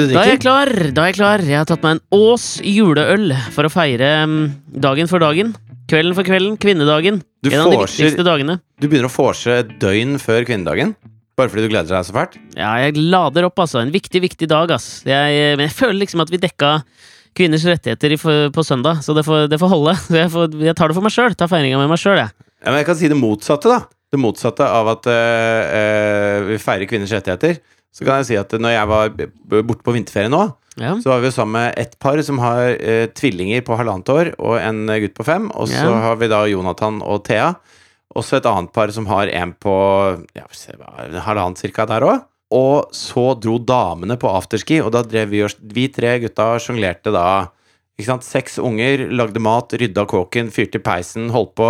Hva drikker? Da er jeg klar! Da er jeg klar. Jeg har tatt meg en Ås juleøl for å feire mm, dagen for dagen. Kvelden for kvelden. Kvinnedagen. Du en av de viktigste dagene. Du begynner å vorse et døgn før kvinnedagen? Bare fordi du gleder deg så fælt? Ja, jeg lader opp, altså. En viktig, viktig dag, ass. Jeg, men jeg føler liksom at vi dekka kvinners rettigheter på søndag, så det får, det får holde. Jeg, får, jeg tar det for meg sjøl. Tar feiringa med meg sjøl, jeg. Ja, men jeg kan si det motsatte, da. Det motsatte av at øh, øh, vi feirer kvinners rettigheter. Så kan jeg si at når jeg var borte på vinterferie nå, Ja. så var vi sammen med et par som har eh, tvillinger på halvannet år og en eh, gutt på fem. Og så Ja. har vi da Jonathan og Thea. Også et annet par som har en på ja, halvannet cirka der òg. Og så dro damene på afterski, og da drev vi, vi tre gutta sjonglerte da ikke sant? Seks unger, lagde mat, rydda kåken, fyrte i peisen, holdt på.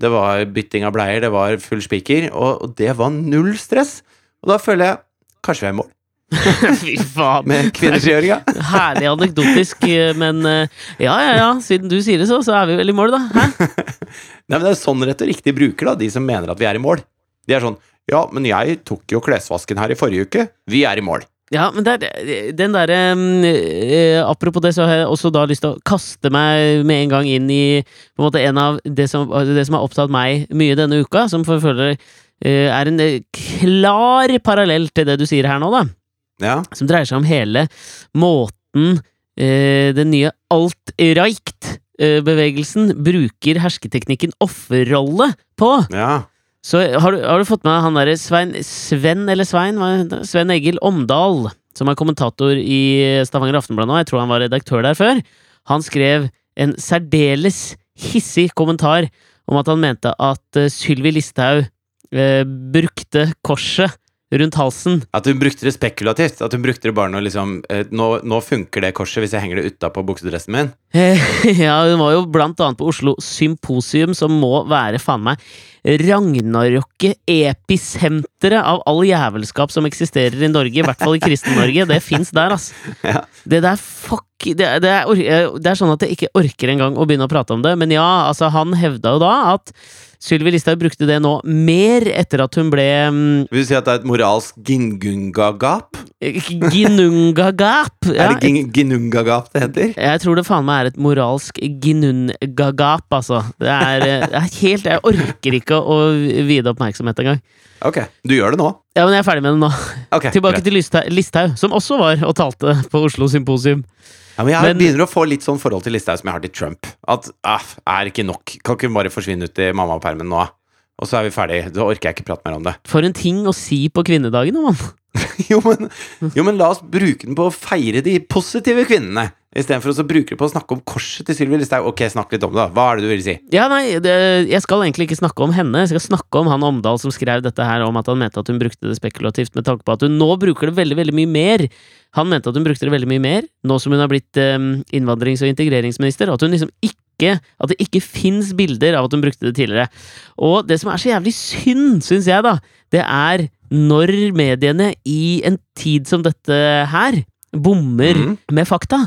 Det var bytting av bleier, det var full spiker, og, og det var null stress. Og da føler jeg kanskje vi er i mål Fy faen. med kvinnefrigjøringa. Herlig anekdotisk, eh, men eh, ja, ja, ja. Siden du sier det så, så er vi vel i mål, da. Hæ? Nei, men Det er sånn retorikk de bruker, da, de som mener at vi er i mål. De er sånn Ja, men jeg tok jo klesvasken her i forrige uke. Vi er i mål. Ja, men det er, den derre eh, Apropos det, så har jeg også da lyst til å kaste meg med en gang inn i på en måte en av det som, det som har opptatt meg mye denne uka, som for føler eh, er en eh, klar parallell til det du sier her nå, da. Ja. Som dreier seg om hele måten eh, den nye alt-reicht-bevegelsen bruker hersketeknikken offerrolle på. ja. Så har du, har du fått med han derre Svein Sven eller Svein? Sven Egil Omdal, som er kommentator i Stavanger Aftenblad nå. Jeg tror han var redaktør der før. Han skrev en særdeles hissig kommentar om at han mente at eh, Sylvi Listhaug eh, brukte korset rundt halsen. At hun brukte det spekulativt. At hun brukte det bare når liksom eh, nå, nå funker det korset hvis jeg henger det utapå buksedressen min. Eh, ja, hun var jo blant annet på Oslo Symposium, som må være faen meg ragnarokket, episenteret av all jævelskap som eksisterer i Norge, i hvert fall i Kristen-Norge. Det fins der, altså. Ja. Det der fuck det, det, er, eh, det er sånn at jeg ikke orker engang å begynne å prate om det, men ja, altså, han hevda jo da at Sylvi Listhaug brukte det nå mer etter at hun ble um, Vil du si at det er et moralsk gingunga-gap? ginungagap. Ja, er det gin- ginunga-gap det heter? Jeg tror det faen meg er et moralsk ginungagap, altså. Det er, eh, det er helt Jeg orker ikke å vide oppmerksomhet engang. Ok, du gjør det nå. Ja, men jeg er ferdig med det nå. Okay, Tilbake greit. til Listhaug, som også var og talte på Oslo Symposium. Ja, men jeg Men- begynner å få litt sånn forhold til Listhaug som jeg har til Trump. At ah, er ikke nok. Kan ikke hun bare forsvinne ut i mammapermen nå? Og så er vi ferdig. Da orker jeg ikke prate mer om det. For en ting å si på kvinnedagen, da, mann. Jo men, jo, men la oss bruke den på å feire de positive kvinnene. Istedenfor å bruke det på å snakke om korset til Sylvi Listhaug. Ok, snakk litt om det, da. Hva er det du vil si? Ja, nei, det, jeg skal egentlig ikke snakke om henne. Jeg skal snakke om han Omdal som skrev dette her om at han mente at hun brukte det spekulativt, med tanke på at hun nå bruker det veldig, veldig mye mer. Han mente at hun brukte det veldig mye mer, nå som hun har blitt um, innvandrings- og integreringsminister, at hun liksom ikke At det ikke fins bilder av at hun brukte det tidligere. Og det som er så jævlig synd, syns jeg, da, det er når mediene i en tid som dette her bommer mm. med fakta.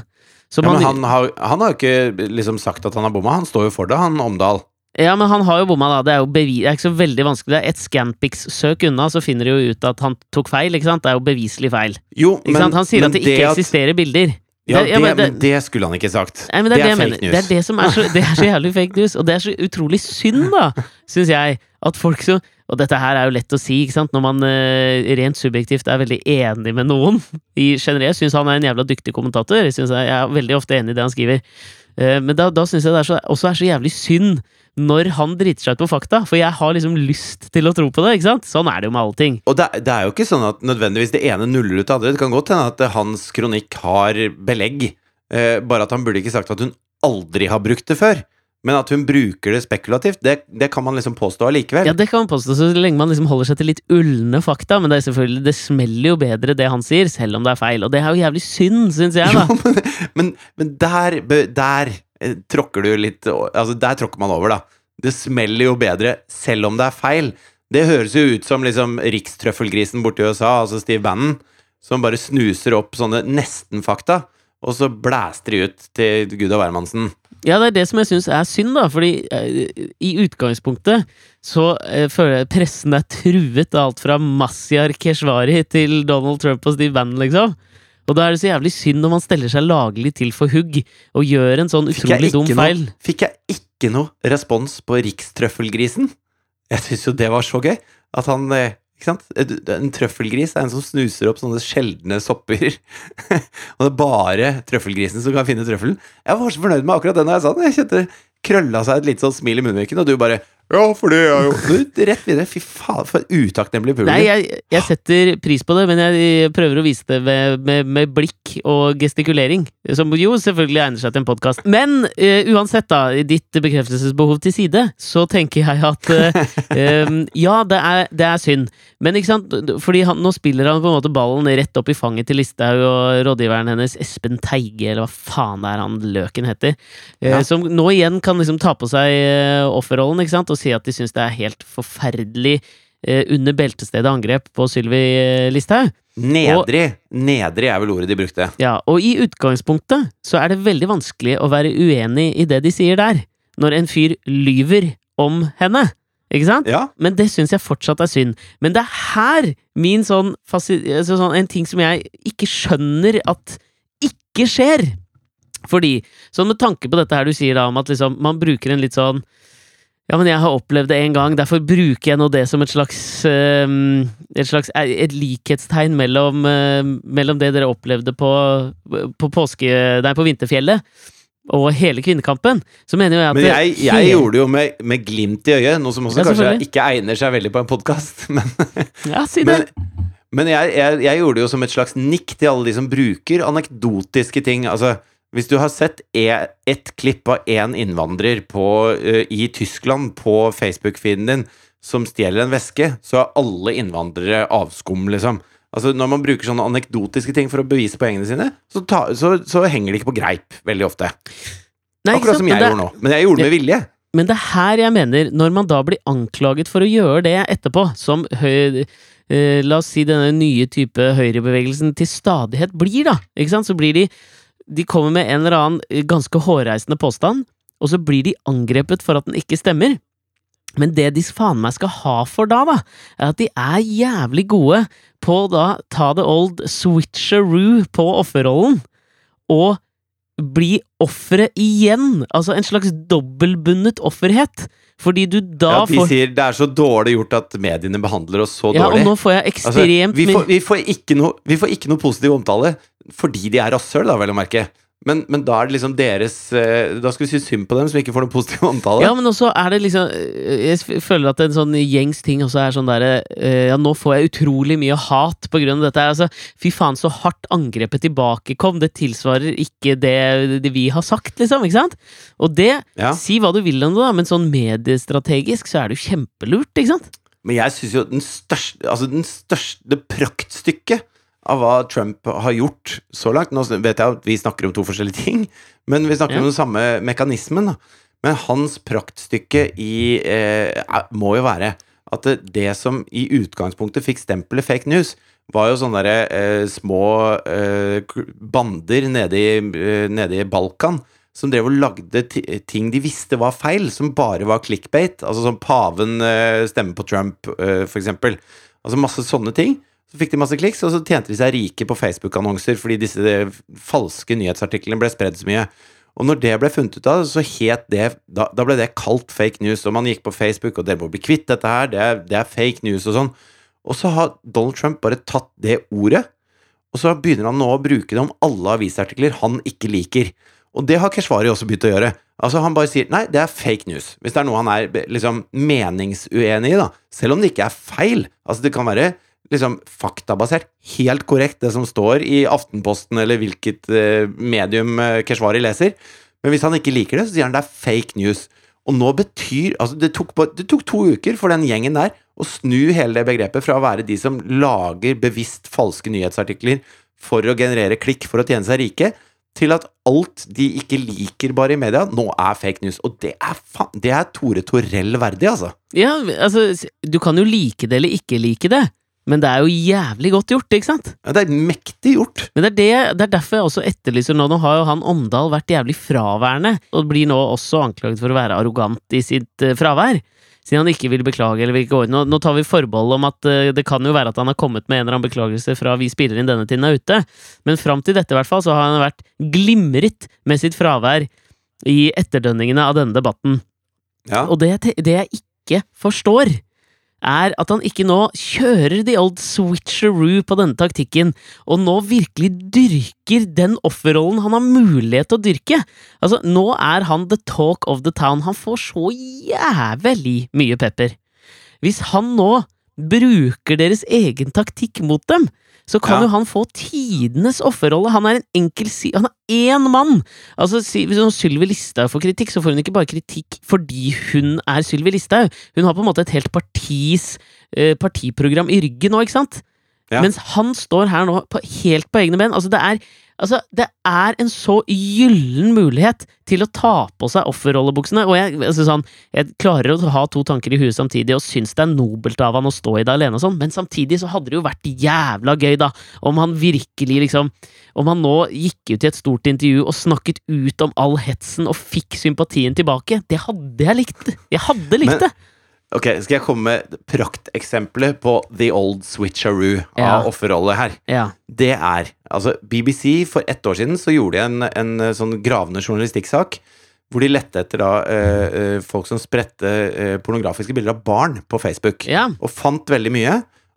Ja, men han- har, han har jo ikke liksom sagt at han har bomma. Han står jo for det, han Omdal. Ja, men han har jo bomma, da. Det er jo bevis, det er ikke så veldig vanskelig. Det er et Scampix-søk unna, så finner de jo ut at han tok feil. ikke sant? Det er jo beviselig feil. Jo, sant? Han sier at det ikke eksisterer bilder. Ja, Det- det, ja, men det- men det skulle han ikke sagt. Nei, det er det, er fake news. Det er det som er så, det er så jævlig fake news, og det er så utrolig synd, da, syns jeg, at folk så Og dette her er jo lett å si, ikke sant, når man eh, rent subjektivt er veldig enig med noen. I generelt syns han er en jævla dyktig kommentator. Jeg, synes jeg, er veldig ofte enig i det han skriver. Eh, men da, da syns jeg det er så, også er så jævlig synd når han driter seg ut på fakta, for jeg har liksom lyst til å tro på det, ikke sant? Sånn er det jo med allting. Og det, det er jo ikke sånn at nødvendigvis det ene nuller ut det andre. Det kan godt hende at eh, hans kronikk har belegg, eh, bare at han burde ikke sagt at hun aldri har brukt det før. Men at hun bruker det spekulativt, det, det kan man liksom påstå allikevel. Ja, det kan man påstå, så lenge man liksom holder seg til litt ulne fakta, men det er selvfølgelig, det smeller jo bedre det han sier, selv om det er feil, og det er jo jævlig synd, syns jeg, da. Jo, men, men, men der, der eh, tråkker du litt Altså, der tråkker man over, da. Det smeller jo bedre selv om det er feil. Det høres jo ut som liksom rikstrøffelgrisen borti USA, altså Steve Bannon, som bare snuser opp sånne nesten-fakta, og så blæster de ut til gud og hvermannsen. Ja, det er det som jeg syns er synd, da, fordi eh, i utgangspunktet så eh, føler jeg pressen er truet av alt fra Mazyar Keshvari til Donald Trump og Steve Bannon, liksom. Og da er det så jævlig synd når man steller seg laglig til for hugg og gjør en sånn utrolig dum noe- feil. Fikk jeg ikke noe respons på rikstrøffelgrisen? Jeg syns jo det var så gøy. At han eh? En trøffelgris er en som snuser opp sånne sjeldne sopper. og det er bare trøffelgrisen som kan finne trøffelen. Jeg var så fornøyd med akkurat den jeg sa den. Jeg kjente krølla seg et litt sånn smil i munnviken, og du bare Ja, for det er jo Du, Rett videre. Fy faen, for et utakknemlig publikum. Nei, jeg, jeg setter pris på det, men jeg prøver å vise det med, med, med blikk og gestikulering. Som jo selvfølgelig egner seg til en podkast. Men uh, uansett, da, ditt bekreftelsesbehov til side, så tenker jeg at uh, um, Ja, det er, det er synd. Men ikke sant, fordi han, nå spiller han på en måte ballen rett opp i fanget til Listhaug og rådgiveren hennes, Espen Teige, eller hva faen det er han løken heter. uh, Ja. Som nå igjen kan liksom ta på seg offerrollen, ikke sant, og si at de syns det er helt forferdelig eh, under beltestedet angrep på Sylvi eh, Listhaug. Nedrig. Nedrig er vel ordet de brukte. Ja, og i utgangspunktet så er det veldig vanskelig å være uenig i det de sier der, når en fyr lyver om henne. Ikke sant? Ja. Men det syns jeg fortsatt er synd. Men det er her min sånn, altså sånn En ting som jeg ikke skjønner at ikke skjer. Fordi, sånn med tanke på dette her du sier da om at liksom, man bruker en litt sånn ja, men jeg har opplevd det en gang, derfor bruker jeg nå det som et slags ehm, Et slags et likhetstegn mellom, eh, mellom det dere opplevde på, på påske... Nei, på Vinterfjellet, og hele kvinnekampen. Så mener jo jeg at Men jeg, jeg hele- gjorde det jo med, med glimt i øyet, noe som også Ja, kanskje ikke egner seg veldig på en podkast. Men, Ja, si det! men, men jeg, jeg, jeg gjorde det jo som et slags nikk til alle de som bruker anekdotiske ting. Altså, hvis du har sett e, ett klipp av én innvandrer på, eh, i Tyskland på Facebook-feeden din som stjeler en veske, så er alle innvandrere avskum, liksom. Altså, når man bruker sånne anekdotiske ting for å bevise poengene sine, så, ta, så, så henger det ikke på greip veldig ofte. Nei, Akkurat sant? som jeg det- gjorde nå. Men jeg gjorde det med vilje. Men det er her jeg mener, når man da blir anklaget for å gjøre det etterpå, som høy, eh, la oss si denne nye type høyrebevegelsen til stadighet blir, da, ikke sant, så blir de De kommer med en eller annen eh, ganske hårreisende påstand, og så blir de angrepet for at den ikke stemmer. Men det de faen meg skal ha for da, da, er at de er jævlig gode på da ta the old switcheroo på offerrollen, og bli offeret igjen. Altså en slags dobbeltbundet offerhet. Fordi du da Ja, de får sier det er så dårlig gjort at mediene behandler oss så Ja, og nå får jeg Altså, ekstremt vi, får, vi, får ikke noe, vi får ikke noe positiv omtale fordi de er rasshøl, da, vel å merke. Men, men da er det liksom deres eh, Da skal vi si synd på dem som ikke får noe positiv omtale. Ja, men også er det liksom øh, Jeg føler at en sånn gjengs ting også er sånn derre øh, Ja, nå får jeg utrolig mye hat på grunn av dette. Altså, fy faen, så hardt angrepet tilbake kom. Det tilsvarer ikke det, det vi har sagt, liksom. Ikke sant? Og det Ja. Si hva du vil om det, da, men sånn mediestrategisk så er det jo kjempelurt, ikke sant? Men jeg syns jo den største Altså den største det praktstykket av hva Trump har gjort så langt Nå vet jeg at vi snakker om to forskjellige ting, men vi snakker Ja. om den samme mekanismen. da Men hans praktstykke i eh, må jo være at det, som i utgangspunktet fikk stempelet fake news, var jo sånne der, eh, små eh, bander nede i, eh, nede i Balkan som drev og lagde ti- ting de visste var feil, som bare var clickbait. Altså som paven eh, stemmer på Trump, eh, eksempel. Altså masse sånne ting. Så fikk de masse kliks, og så tjente de seg rike på Facebook-annonser fordi disse falske nyhetsartiklene ble spredd så mye. Og når det ble funnet ut av, så het det Da, da ble det kalt fake news. Og man gikk på Facebook, og dere må bli kvitt dette her, det er, det er fake news og sånn. Og så har Donald Trump bare tatt det ordet, og så begynner han nå å bruke det om alle avisartikler han ikke liker. Og det har Keshvari også begynt å gjøre. Altså Han bare sier nei, det er fake news. Hvis det er noe han er liksom meningsuenig i, da. Selv om det ikke er feil. Altså Det kan være liksom faktabasert, helt korrekt, det som står i Aftenposten eller hvilket eh, medium eh, Keshvari leser. Men hvis han ikke liker det, så sier han det er fake news. Og nå betyr Altså, det tok, det tok to uker for den gjengen der å snu hele det begrepet fra å være de som lager bevisst falske nyhetsartikler for å generere klikk for å tjene seg rike, til at alt de ikke liker bare i media, nå er fake news. Og det er, det er Tore Torell verdig, altså. Ja, altså, du kan jo like det eller ikke like det, men det er jo jævlig godt gjort, ikke sant? Ja, det er mektig gjort. Men det er, det, det er derfor jeg også etterlyser nå Nå har jo han Omdal vært jævlig fraværende, og blir nå også anklaget for å være arrogant i sitt uh, fravær. siden han ikke vil beklage eller vil gå inn. Nå, nå tar vi forbehold om at uh, det kan jo være at han har kommet med en eller annen beklagelse fra vi spiller inn denne tiden er ute, men fram til dette i hvert fall så har han vært glimret med sitt fravær i etterdønningene av denne debatten. Ja. Og det, det jeg ikke forstår, er at han ikke nå kjører the old switcheroo på denne taktikken, og nå virkelig dyrker den offerrollen han har mulighet til å dyrke. Altså, nå er han the talk of the town. Han får så jævlig mye pepper. Hvis han nå bruker deres egen taktikk mot dem, så kan Ja. jo han få tidenes offerrolle. Han er en enkel si... Han er én mann! Altså, Hvis Sylvi Listhaug får kritikk, så får hun ikke bare kritikk fordi hun er Sylvi Listhaug. Hun har på en måte et helt partis eh, partiprogram i ryggen nå, ikke sant? Ja. Mens han står her nå på, helt på egne ben. Altså, det er Altså, det er en så gyllen mulighet til å ta på seg offerrollebuksene. Og jeg, altså sånn, jeg klarer å ha to tanker i huet samtidig og syns det er nobelt av han å stå i det alene og sånn, men samtidig så hadde det jo vært jævla gøy, da, om han virkelig liksom Om han nå gikk ut i et stort intervju og snakket ut om all hetsen og fikk sympatien tilbake. Det hadde jeg likt! Jeg hadde likt Men- det! Ok, Skal jeg komme med prakteksempler på the old switcheroo Ja. av offerrolle her? Ja. Det er Altså, BBC for ett år siden så gjorde de en, en eh, sånn gravende journalistikksak. Hvor de lette etter da eh, eh, folk som spredte eh, pornografiske bilder av barn på Facebook. ja. Og fant veldig mye.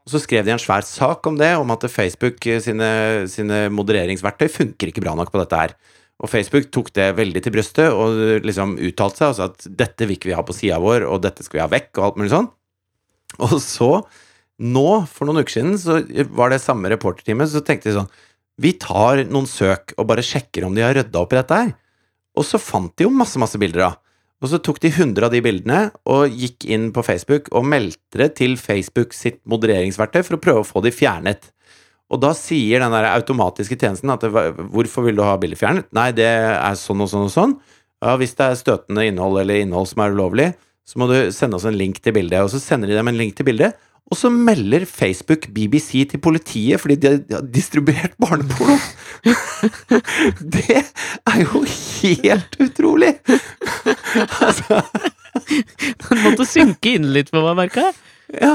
Og så skrev de en svær sak om det, om at Facebook eh, sine, sine modereringsverktøy funker ikke bra nok på dette her. Og Facebook tok det veldig til brystet og eh, liksom uttalte seg og sa at dette vil ikke vi ha på sida vår, og dette skal vi ha vekk, og alt mulig sånn. Og så, nå, for noen uker siden, så var det samme reporterteamet, så tenkte de sånn Vi tar noen søk og bare sjekker om de har rydda opp i dette her. Og så fant de jo masse, masse bilder av. Og så tok de 100 av de bildene og gikk inn på Facebook og meldte det til Facebook sitt modereringsverktøy for å prøve å få de fjernet. Og da sier den der automatiske tjenesten at det, hvorfor vil du ha bildet fjernet? Nei, det er sånn og sånn og sånn. Ja, hvis det er støtende innhold eller innhold som er ulovlig, så må du sende oss en link til bildet. Og så sender de dem en link til bildet, og så melder Facebook BBC til politiet fordi de har distribuert barneporno. Det er jo helt utrolig! Altså, Den måtte synke inn litt på meg, merka jeg. ja,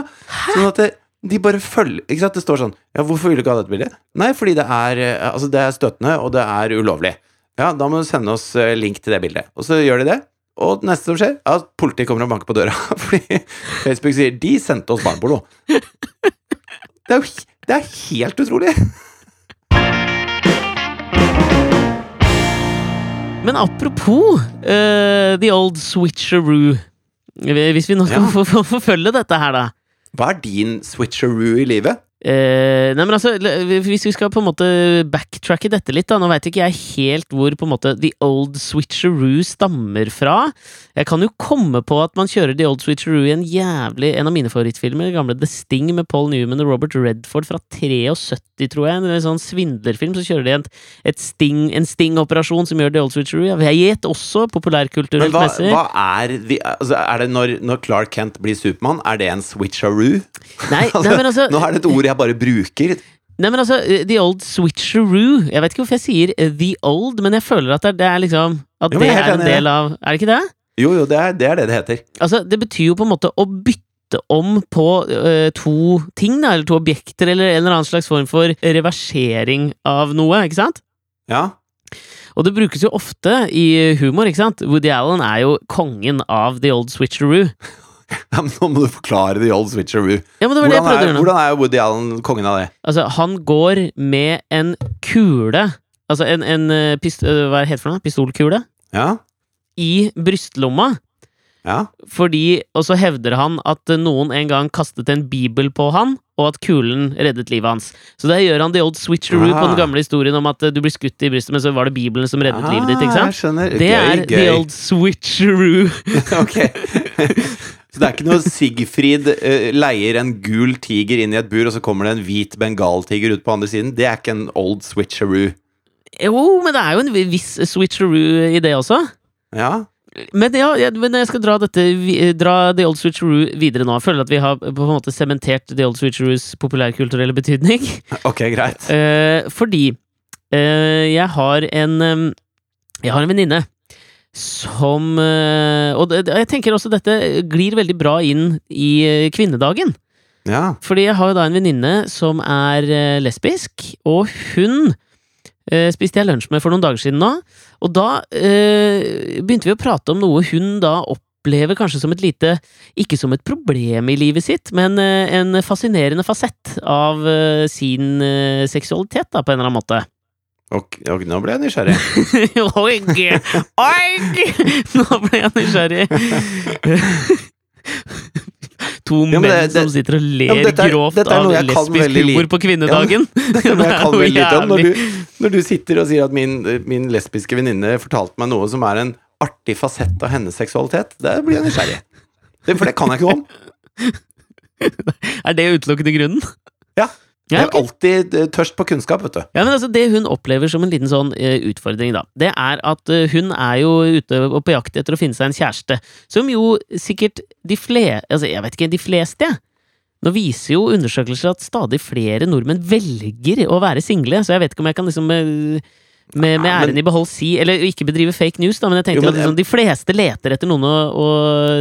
sånn at det, de bare følger Ikke sant, det står sånn Ja, hvorfor vil du ikke ha dette bildet? Nei, fordi det er, eh, altså det er støtende, og det er ulovlig. Ja, da må du sende oss eh, link til det bildet. Og så gjør de det. Og det neste som skjer, er at politiet kommer og banker på døra. Fordi Facebook sier 'de sendte oss barneporno'. Det er jo det er helt utrolig! Men apropos uh, the old switcheroo Hvis vi nå skal Ja. forfølge dette her, da. Hva er din switcheroo i livet? Eh, nei, men altså, Hvis vi skal på en måte backtracke dette litt, da Nå veit ikke jeg helt hvor på en måte the old switcheroo stammer fra. Jeg kan jo komme på at man kjører the old switcheroo i en jævlig En av mine favorittfilmer, gamle The Sting med Paul Newman og Robert Redford fra 73, tror jeg. En sånn svindlerfilm. Så kjører de et sting, en sting-operasjon som gjør the old switcheroo. Jeg gjett også populærkulturelt hva, messig. hva er, de, altså er det når, når Clark Kent blir Supermann, er det en switcheroo? Nei, nei, men altså Nå er det et ord jeg bare bruker. Nei, men altså, eh, The Old Switcheroo Jeg vet ikke hvorfor jeg sier eh, The Old, men jeg føler at det er, liksom At Jo, det er en del av Er det ikke det? Jo, jo, det er det er det, det heter. Altså, det betyr jo på en måte å bytte om på eh, to ting, da, eller to objekter, eller en eller annen slags form for reversering av noe, ikke sant? Ja. Og det brukes jo ofte i humor, ikke sant? Woody Allen er jo kongen av The Old Switcheroo. ja, men Nå må du forklare the old switcheroo. Ja, men det var det jeg Hvordan prøvde er, hvordan er Woody Allen kongen av det? Altså, han går med en kule Altså en, en eh, pist eh, Hva heter det for noe? Pistolkule? Ja? I brystlomma. Ja? Fordi, og så hevder han at noen en gang kastet en bibel på han, og at kulen reddet livet hans. Så der gjør han the old switcheroo på Ah. den gamle historien om at eh, du blir skutt i brystet, men så var det bibelen som reddet livet ditt. ikke Ah, sant? Jeg skjønner. Det er gøy. the old switcheroo. ok. Så det er ikke noe Sigfrid uh, leier en gul tiger inn i et bur, og så kommer det en hvit bengaltiger ut på andre siden. Det er ikke en old switcheroo. Jo, men det er jo en viss switcheroo i det også. Ja? Men, ja, men jeg skal dra dette Dra The Old Switcheroo videre nå. Jeg føler at vi har på en måte sementert The Old Switcheroos populærkulturelle betydning. Ok, greit. Uh, fordi uh, jeg har en um, Jeg har en venninne som eh, Og jeg tenker også dette glir veldig bra inn i eh, kvinnedagen. Ja. Fordi jeg har jo da en venninne som er eh, lesbisk, og hun eh, spiste jeg lunsj med for noen dager siden nå. Og da eh, begynte vi å prate om noe hun da opplever kanskje som et lite Ikke som et problem i livet sitt, men eh, en fascinerende fasett av sin seksualitet, da, på en eller annen måte. Og, og nå ble jeg nysgjerrig. Oig! Oig! Nå ble jeg nysgjerrig. To Ja, menn det- som sitter og ler Ja, er- grovt av lesbisk humor på kvinnedagen. Det er noe jeg kan veldig lite om. Når du, når du sitter og sier at min, min lesbiske venninne fortalte meg noe som er en artig fasett av hennes seksualitet, det blir jeg nysgjerrig. Det, for det kan jeg ikke noe om. Er det utelukkende grunnen? Ja. Jeg er alltid eh, tørst på kunnskap, vet du. ja, men altså Det hun opplever som en liten sånn uh, utfordring, da, det er at uh, hun er jo ute og på jakt etter å finne seg en kjæreste, som jo sikkert de fleste Altså, jeg vet ikke, de fleste Nå viser jo undersøkelser at stadig flere nordmenn velger å være single, så jeg vet ikke om jeg kan liksom uh, med, med æren i behold si Eller ikke bedrive fake news, da, men jeg tenkte Jo, men at liksom, de fleste leter etter noen å, å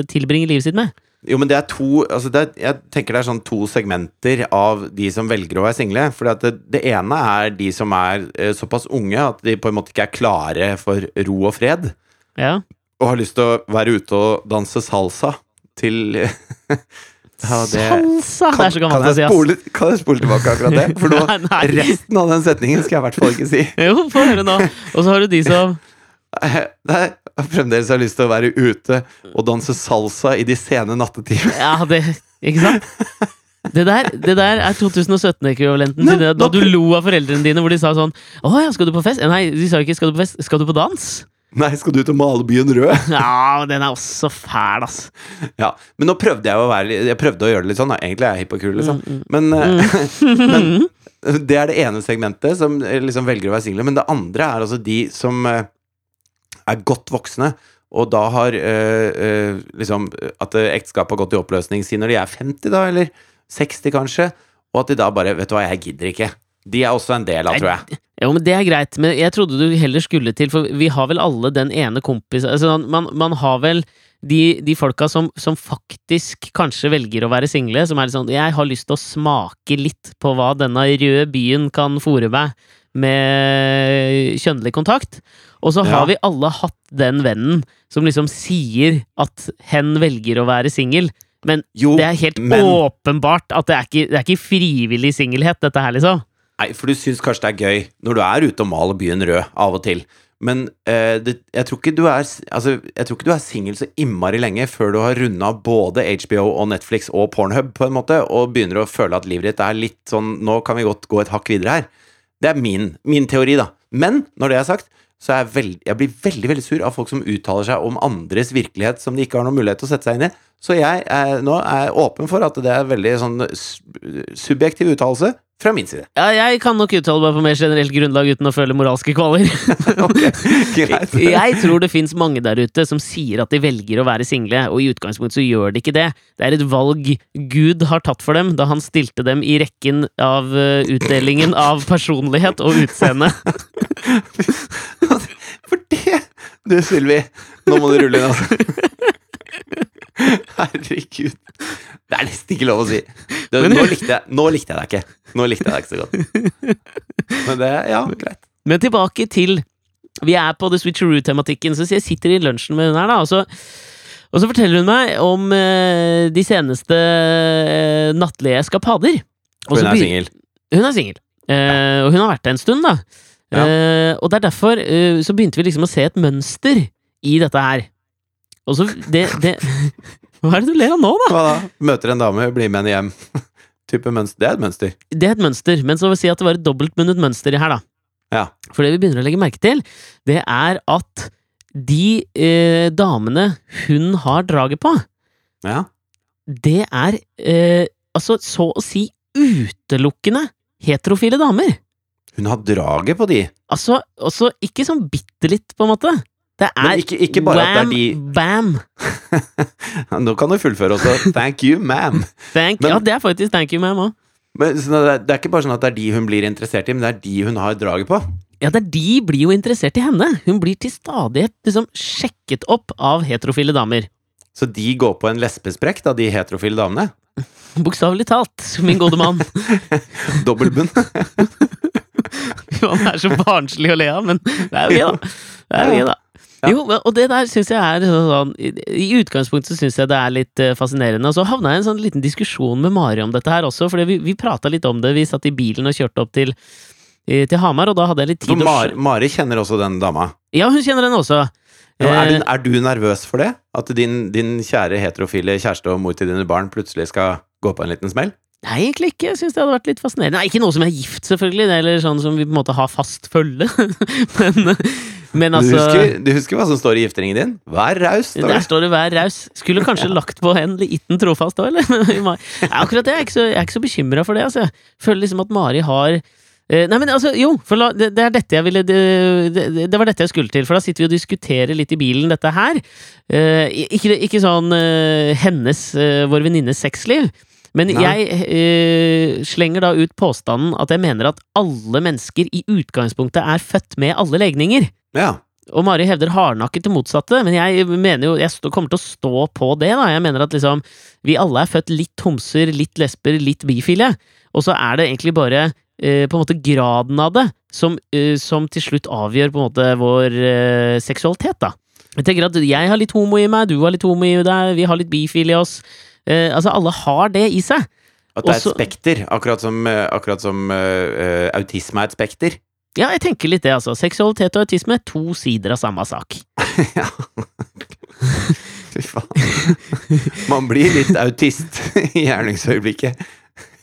tilbringe livet sitt med. Jo, men det er to altså det er, Jeg tenker det er sånn to segmenter av de som velger å være single. For det, det ene er de som er eh, såpass unge at de på en måte ikke er klare for ro og fred. Ja. Og har lyst til å være ute og danse salsa til ja, det, Salsa! Det er så kan, gammelt å jeg spole, kan jeg spole tilbake akkurat det? For nå, Nei, nei. resten av den setningen skal jeg i hvert fall ikke si. Jo, få høre nå. Og så har du de som Nei, fremdeles har lyst til å være ute og danse salsa i de sene nattetimer. Ja, det Ikke sant? Det der, det der er 2017-ekvivalenten til det da du lo av foreldrene dine hvor de sa sånn Å ja, skal du på fest? Nei, de sa ikke 'skal du på fest', skal du på dans? Nei, skal du ut og male byen rød? Ja, den er også fæl, ass. Ja, men nå prøvde jeg å være Jeg prøvde å gjøre det litt sånn. da. Egentlig er jeg hipp og kul, liksom. Mm, mm. Men, eh, men det er det ene segmentet som eh, liksom velger å være single. Men det andre er altså de som eh, er godt voksne, og da har eh, liksom At ekteskapet har gått i oppløsning siden når de er 50, da, eller 60 kanskje, og at de da bare Vet du hva, jeg gidder ikke. De er også en del av, tror jeg. Jo, men Det er greit, men jeg trodde du heller skulle til, for vi har vel alle den ene kompis altså, man, man har vel de, de folka som, som faktisk kanskje velger å være single, som er litt sånn 'Jeg har lyst til å smake litt på hva denne røde byen kan fòre meg med kjønnelig kontakt'. Og så har Ja. vi alle hatt den vennen som liksom sier at hen velger å være singel, men Jo, det er helt men åpenbart at det er ikke, det er ikke frivillig singelhet, dette her, liksom. Nei, for du syns kanskje det er gøy når du er ute og maler byen rød av og til. Men eh, det, jeg tror ikke du er Altså, jeg tror ikke du er singel så innmari lenge før du har runda både HBO og Netflix og Pornhub, på en måte, og begynner å føle at livet ditt er litt sånn Nå kan vi godt gå et hakk videre her. Det er min, min teori, da. Men når det er sagt, så jeg, veld, jeg blir veldig veldig sur av folk som uttaler seg om andres virkelighet som de ikke har noen mulighet til å sette seg inn i. Så jeg er, nå er åpen for at det er veldig sånn subjektiv uttalelse fra min side. Ja, jeg kan nok uttale meg på mer generelt grunnlag uten å føle moralske kvaler. Jeg tror det fins mange der ute som sier at de velger å være single, og i utgangspunktet så gjør de ikke det. Det er et valg Gud har tatt for dem da han stilte dem i rekken av eh, utdelingen av personlighet og utseende. For det Du, Sylvi, nå må du rulle inn, altså. Herregud. Det er nesten ikke lov å si. Det, Men- nå, likte jeg, nå likte jeg deg ikke. Nå likte jeg deg ikke så godt. Men det Ja, greit. Men tilbake til Vi er på the switcheroo-tematikken, så jeg sitter i lunsjen med hun her, da, og så, og så forteller hun meg om eh, de seneste eh, nattlige eskapader. Hun er singel. Hun er singel. Eh, og hun har vært det en stund, da. Ja. Eh, og det er derfor eh, så begynte vi liksom å se et mønster i dette her. Og så det, det Hva er det du ler av nå, da? Hva da? Møter en dame, blir med henne hjem. Type mønster. Det er et mønster. Det er et mønster, men så vil jeg si at det var et dobbeltbundet mønster i her, da. Ja. For det vi begynner å legge merke til, det er at de eh, damene hun har draget på, Ja. det er eh, altså så å si utelukkende heterofile damer. Hun har draget på de. Altså, også ikke sånn bitte litt, på en måte. Det er Men ikke, ikke bare at det er de Bam! Nå kan du fullføre også. Thank you, ma'am. Ja, det er faktisk thank you, ma'am òg. Men det er- det er ikke bare sånn at det er de hun blir interessert i, men det er de hun har draget på. Ja, det er de blir jo interessert i henne. Hun blir til stadighet liksom sjekket opp av heterofile damer. Så de går på en lesbesprekk, da, de heterofile damene? Bokstavelig talt, min gode mann. Dobbeltbunn. Han er så barnslig å le av, men det er jo gøy, da. Det er jo gøy, da. Ja. Jo, og det der syns jeg er sånn I utgangspunktet så syns jeg det er litt eh, fascinerende. Og så havna jeg i en sånn liten diskusjon med Mari om dette her også, for vi, vi prata litt om det. Vi satt i bilen og kjørte opp til, eh, til Hamar, og da hadde jeg litt tid For å Mar Mari kjenner også den dama. Ja, hun kjenner den også. Ja, er, Eh, du, er du nervøs for det? At din, din kjære heterofile kjæreste og mor til dine barn plutselig skal gå på en liten smell? Nei, egentlig ikke. Jeg syns det hadde vært litt fascinerende. Nei, ikke noe som er gift, selvfølgelig, eller sånn som vi på en måte har fast følge. men, men du, altså husker, du husker hva som står i gifteringen din? Vær raus. står Der det. står det 'vær raus'. Skulle kanskje lagt på en liten trofast òg, eller? Nei, akkurat det. Jeg er ikke så, jeg er ikke så bekymra for det, altså. Jeg føler liksom at Mari har eh, Nei, men altså, jo, la, det, det er dette jeg ville det, det, det var dette jeg skulle til, for da sitter vi og diskuterer litt i bilen, dette her. Eh, ikke, ikke sånn eh, hennes, eh, vår venninnes sexliv. Men Nei. jeg eh, slenger da ut påstanden at jeg mener at alle mennesker i utgangspunktet er født med alle legninger. Ja. Og Mari hevder hardnakket det motsatte, men jeg mener jo Jeg stå, kommer til å stå på det, da. Jeg mener at liksom Vi alle er født litt homser, litt lesber, litt bifile. Og så er det egentlig bare eh, på en måte graden av det som, eh, som til slutt avgjør på en måte vår eh, seksualitet, da. Jeg tenker at jeg har litt homo i meg, du har litt homo i deg, vi har litt bifil i oss. Eh, altså, alle har det i seg. At det er et spekter, akkurat som, eh, akkurat som eh, autisme er et spekter. Ja, jeg tenker litt det, altså. Seksualitet og autisme er to sider av samme sak. ja. Fy faen. Man blir litt autist i gjerningsøyeblikket.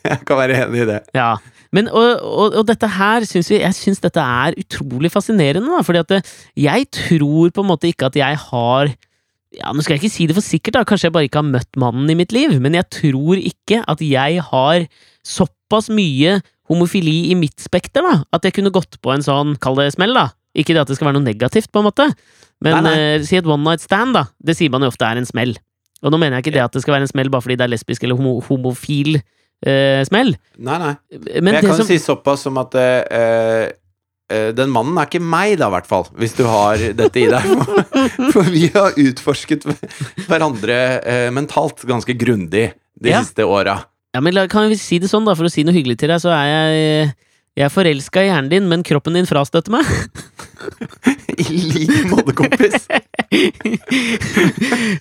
Jeg kan være enig i det. Ja, men og, og, og dette her syns vi Jeg syns dette er utrolig fascinerende, da, fordi at det, jeg tror på en måte ikke at jeg har ja, Nå skal jeg ikke si det for sikkert, da, kanskje jeg bare ikke har møtt mannen i mitt liv, men jeg tror ikke at jeg har såpass mye homofili i mitt spekter, da, at jeg kunne gått på en sånn, kall det smell, da. Ikke det at det skal være noe negativt, på en måte, men Nei, eh, si et one night stand, da. Det sier man jo ofte er en smell. Og nå mener jeg ikke det at det skal være en smell bare fordi det er lesbisk eller homo homofil uh, smell. Nei, nei. Men, jeg det kan som si såpass som at eh, den mannen er ikke meg, da, i hvert fall. Hvis du har dette i deg. For, vi har utforsket hverandre eh, mentalt ganske grundig de Ja. siste åra. Ja, men kan vi si det sånn, da, for å si noe hyggelig til deg, så er jeg Jeg er forelska i hjernen din, men kroppen din frastøtter meg. I like måte, kompis.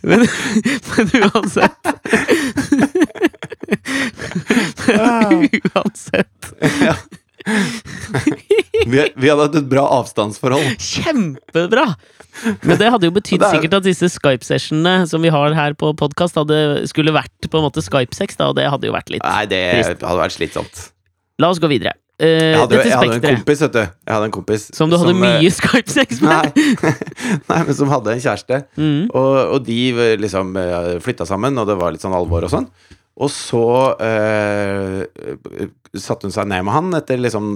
men, men uansett Men uansett Ja. Vi, vi hadde hatt et bra avstandsforhold. Kjempebra! Men det hadde jo betydd er- sikkert at disse Skype-sessionene som vi har her på podkast, skulle vært på en måte Skype-sex, og det hadde jo vært litt Nei, det Trist. hadde vært slitsomt. La oss gå videre. Uh, Jeg hadde, jeg hadde en kompis, vet du. Jeg hadde en kompis som du hadde som, mye Skype-sex med. Nei. Nei, men som hadde en kjæreste. Mm. Og, og de eh, liksom eh, flytta sammen, og det var litt sånn alvor og sånn. Og så eh, satte hun seg ned med han etter liksom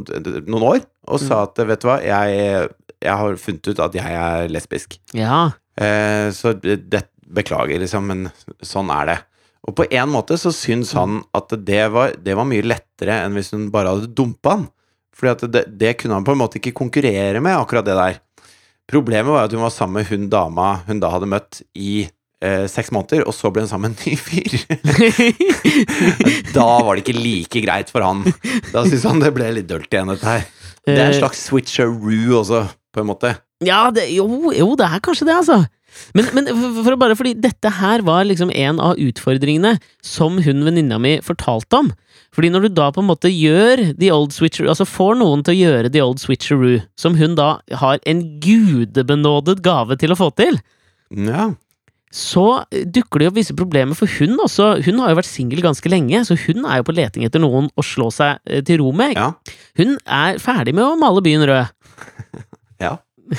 noen år og sa at vet du hva, jeg, jeg har funnet ut at jeg er lesbisk. Ja. Eh, så det beklager, liksom, men sånn er det. Og på en måte så syns han at det var, det var mye lettere enn hvis hun bare hadde dumpa han. Fordi at det, det kunne han på en måte ikke konkurrere med, akkurat det der. Problemet var at hun var sammen med hun dama hun da hadde møtt i eh, seks måneder, og så ble hun sammen med en ny fyr. da var det ikke like greit for han. Da syntes han det ble litt dølt igjen, dette her. Det er en Eh, slags switcheroo også, på en måte. Ja, det, jo, jo, det er kanskje det, altså. Men, men for, for, bare fordi dette her var liksom en av utfordringene som hun venninna mi fortalte om. Fordi når du da på en måte gjør the old switcheroo, altså får noen til å gjøre the old switcheroo, som hun da har en gudebenådet gave til å få til, Ja. Så dukker det opp visse problemer for hun også. Hun har jo vært singel ganske lenge, så hun er jo på leting etter noen å slå seg eh, til ro med. Ja. Hun er ferdig med å male byen rød. ja.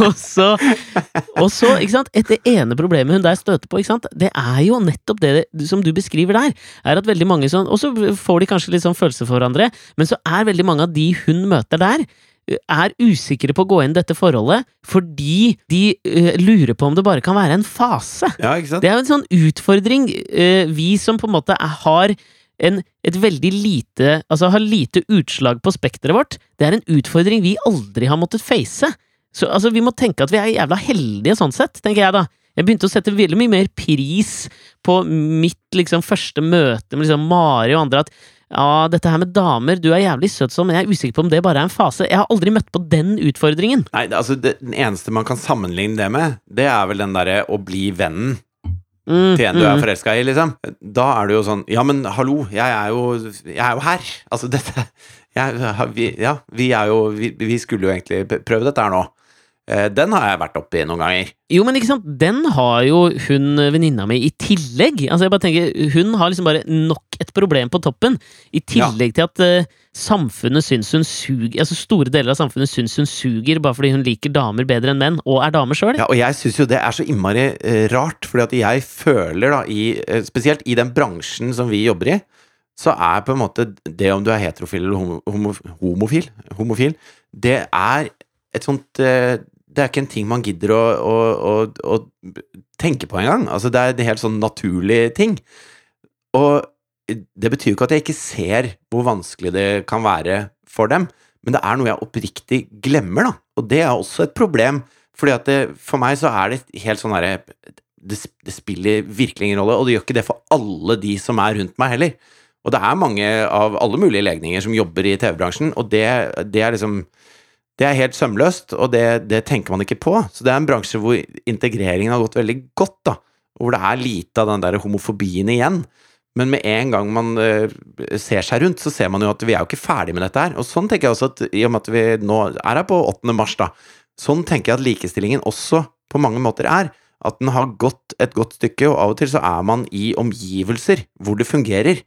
og så, og så, ikke sant, et det ene problemet hun der støter på, ikke sant, det er jo nettopp det som du beskriver der, er at veldig mange sånn, og så får de kanskje litt sånn følelse for hverandre, men så er veldig mange av de hun møter der, er usikre på å gå inn i dette forholdet fordi de uh, lurer på om det bare kan være en fase. ja? Det er jo en sånn utfordring uh, vi som på en måte er, har en, et veldig lite Altså har lite utslag på spekteret vårt, det er en utfordring vi aldri har måttet face. Så altså, vi må tenke at vi er jævla heldige sånn sett, tenker jeg da. Jeg begynte å sette veldig mye mer pris på mitt liksom første møte med liksom Mari og andre. At ja, dette her med damer, du er jævlig søt sånn, men jeg er usikker på om det bare er en fase. Jeg har aldri møtt på den utfordringen. Nei, altså det, Den eneste man kan sammenligne det med, det er vel den derre å bli vennen Mm, til en du er mm. forelska i, liksom. Da er du jo sånn Ja, men hallo, jeg er jo, jeg er jo her. Altså, dette jeg, vi, Ja, vi er jo vi, vi skulle jo egentlig prøve dette her nå. Eh, Den har jeg vært oppi noen ganger. Jo, men ikke sant, den har jo hun venninna mi i tillegg. Altså, jeg bare tenker, Hun har liksom bare nok et problem på toppen, i tillegg til at uh, samfunnet syns hun suger Altså store deler av samfunnet syns hun suger bare fordi hun liker damer bedre enn menn, og er dame sjøl. Ja, og jeg syns jo det er så innmari uh, rart, fordi at jeg føler da i uh, Spesielt i den bransjen som vi jobber i, så er på en måte det om du er heterofil eller homo, homo, homofil, homofil, det er et sånt eh, Det er ikke en ting man gidder å, å, å, å tenke på engang. Altså, det er en helt sånn naturlig ting. Og det betyr jo ikke at jeg ikke ser hvor vanskelig det kan være for dem, men det er noe jeg oppriktig glemmer, da. Og det er også et problem, fordi at det, for meg så er det helt sånn herre det, det spiller virkelig ingen rolle, og det gjør ikke det for alle de som er rundt meg heller. Og det er mange av alle mulige legninger som jobber i TV-bransjen, og det, det er liksom det er helt sømløst, og det, det, tenker man ikke på. Så det er en bransje hvor integreringen har gått veldig godt, da. Hvor det er lite av den der homofobien igjen. Men med en gang man uh, ser seg rundt, så ser man jo at vi er jo ikke ferdig med dette her. Og sånn tenker jeg også at i og med at vi nå er her på 8. mars, da, sånn tenker jeg at likestillingen også på mange måter er. At den har gått et godt stykke, og av og til så er man i omgivelser hvor det fungerer.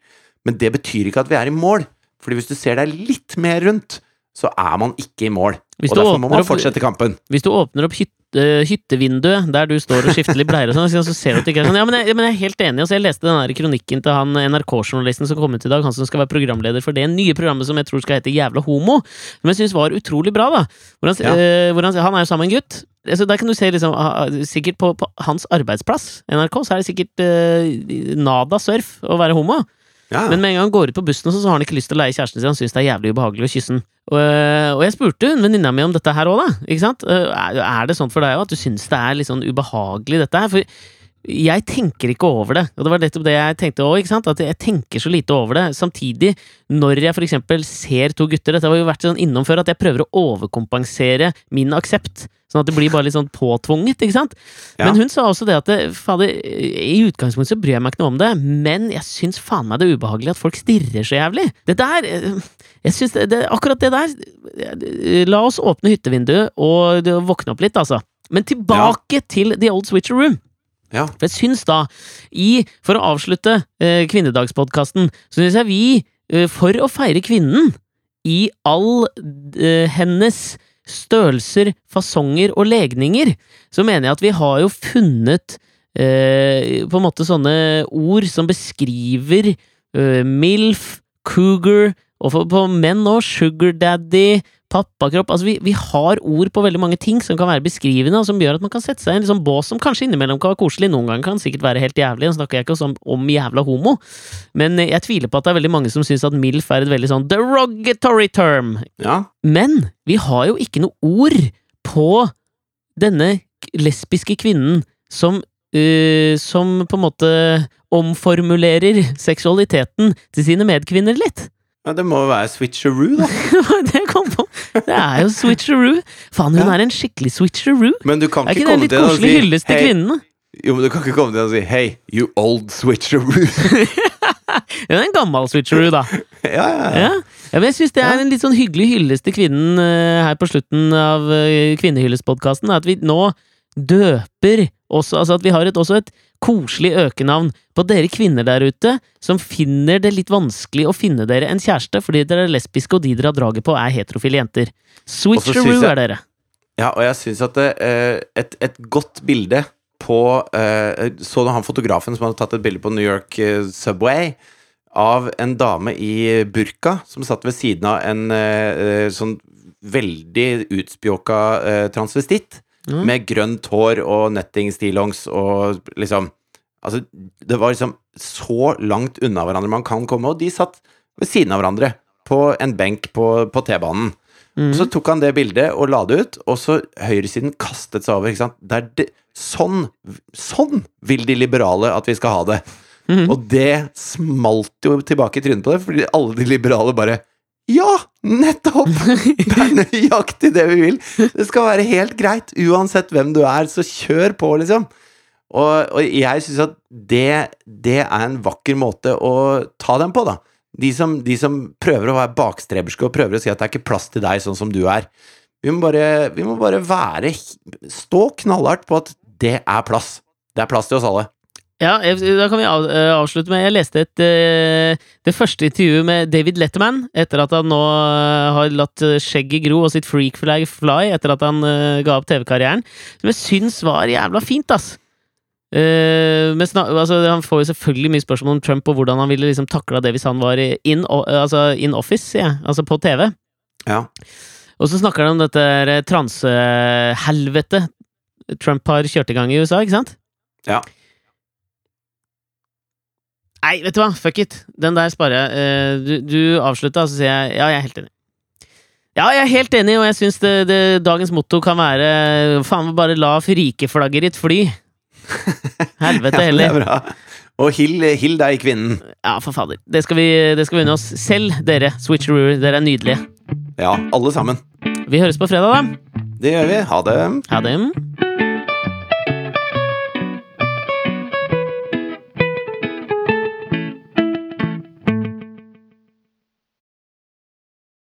Men det betyr ikke at vi er i mål. Fordi hvis du ser deg litt mer rundt, så er man ikke i mål. Og derfor må man opp- fortsette kampen. Hvis du åpner opp hytte, hyttevinduet der du står og skifter litt bleier og sånn, så ser du at det ikke er sånn. Ja, men jeg, men jeg er helt enig. Altså, jeg leste den der kronikken til han NRK-journalisten som kom ut i dag, han som skal være programleder for det nye programmet som jeg tror skal hete Jævla homo, som jeg syns var utrolig bra, da. Hvor han, Ja. øh, hvor han, han er jo sammen med en gutt. Altså, der kan du se liksom, ah, ah, sikkert på, på hans arbeidsplass, NRK, så er det sikkert øh, nada surf å være homo. Ja. Men med en gang han går ut på bussen, så, har han ikke lyst til å leie kjæresten sin. Han syns det er jævlig ubehagelig å kysse. Og, og jeg spurte venninna mi om dette her òg, da. Øh, Er, det sånn for deg òg, at du syns det er litt sånn ubehagelig, dette her? For jeg tenker ikke over det. Og det var nettopp det jeg tenkte òg. At jeg tenker så lite over det. Samtidig, når jeg eksempel ser to gutter Dette har jo vært sånn innom før, at jeg prøver å overkompensere min aksept. Sånn at det blir bare litt sånn påtvunget, ikke sant. Ja. Men hun sa også det at fader, i utgangspunktet så bryr jeg meg ikke noe om det, men jeg syns faen meg det er ubehagelig at folk stirrer så jævlig. Det der Jeg synes det, det, akkurat det der La oss åpne hyttevinduet og våkne opp litt, altså. Men tilbake til The Old Switcheroo. Ja. For jeg syns da, i, for å avslutte eh, kvinnedagspodkasten, så syns jeg vi, eh, for å feire kvinnen, i all eh, hennes størrelser, fasonger og legninger, så mener jeg at vi har jo funnet eh, på en måte sånne ord som beskriver eh, MILF, cougar, og for, på menn òg, sugar daddy, pappakropp Altså, vi, vi har ord på veldig mange ting som kan være beskrivende, og som gjør at man kan sette seg i en liksom bås som kanskje innimellom kan være koselig, noen ganger kan sikkert være helt jævlig, nå snakker jeg ikke om, om jævla homo, men jeg tviler på at det er veldig mange som syns at MILF er et veldig sånn derogatory term. ja. Men vi har jo ikke noe ord på denne lesbiske kvinnen som øh, som på en måte omformulerer seksualiteten til sine medkvinner litt. ja det må jo være switcheroo, da. det. Det er jo switcheroo. Faen, hun er en skikkelig switcheroo. Men du kan Er ikke ikke det komme litt til å koselig si hyllest til hei, kvinnene? Jo, men du kan ikke komme til og si Hei, you old switcheroo. Hun er en gammel switcheroo, da. ja, ja, ja. Ja. ja, men jeg syns det er en litt sånn hyggelig hyllest til kvinnen uh, her på slutten av uh, Kvinnehyllestpodkasten. At vi nå døper også Altså at vi har et, også et koselig økenavn på dere kvinner der ute som finner det litt vanskelig å finne dere en kjæreste fordi dere er lesbiske og de dere har draget på er heterofile jenter. Switcheroo er dere. Ja, og jeg syns at det, eh, et, et godt bilde på eh, Så du han fotografen som hadde tatt et bilde på New York eh, Subway av en dame i burka som satt ved siden av en sånn veldig utspjåka transvestitt Mm. med grønt hår og nettingstillongs og liksom Altså, det var liksom så langt unna hverandre man kan komme, og de satt ved siden av hverandre på en benk på, på T-banen. Mm. Så tok han det bildet og la det ut, og så høyresiden kastet seg over. ikke sant? Det sånn, sånn vil de liberale at vi skal ha det. Mm. Og det smalt jo tilbake i trynet på det, fordi alle de liberale bare Ja, nettopp! Det er nøyaktig det vi vil. Det skal være helt greit. Uansett hvem du er, så kjør på, liksom. Og, og jeg syns at det, det er en vakker måte å ta dem på, da. De som, de som prøver å være bakstreberske og prøver å si at det er ikke plass til deg sånn som du er. Vi må bare, vi må bare være Stå knallhardt på at det er plass. Det er plass til oss alle. Ja, da kan vi eh, avslutte med Jeg leste et, eh, det første intervjuet med David Letterman, etter at han nå eh, har latt skjegget gro og sitt freak flag fly etter at han ga opp TV-karrieren, som jeg syns var jævla fint, ass. Men altså, han får jo selvfølgelig mye spørsmål om Trump og hvordan han ville liksom takla det hvis han var in, altså, in office, ja. Altså på TV. Ja. Og så snakker han om dette transehelvetet transehelvete Trump har kjørt i gang i USA, ikke sant? Ja. Nei, vet du hva, fuck it. Den der sparer jeg. Eh, Du, du avslutta, så sier jeg ja, jeg er helt enig. Ja, jeg er helt enig, og jeg syns dagens motto kan være faen bare la frikeflagget ditt fly. Helvete Ja, det heller. er bra. Og hill, hill deg, kvinnen. Ja, for fader. Det skal vi, det skal vi unne oss. Selv dere, switcheroo, dere er nydelige. Ja, alle sammen. Vi høres på fredag, da. Det gjør vi. Ha det. Ha det.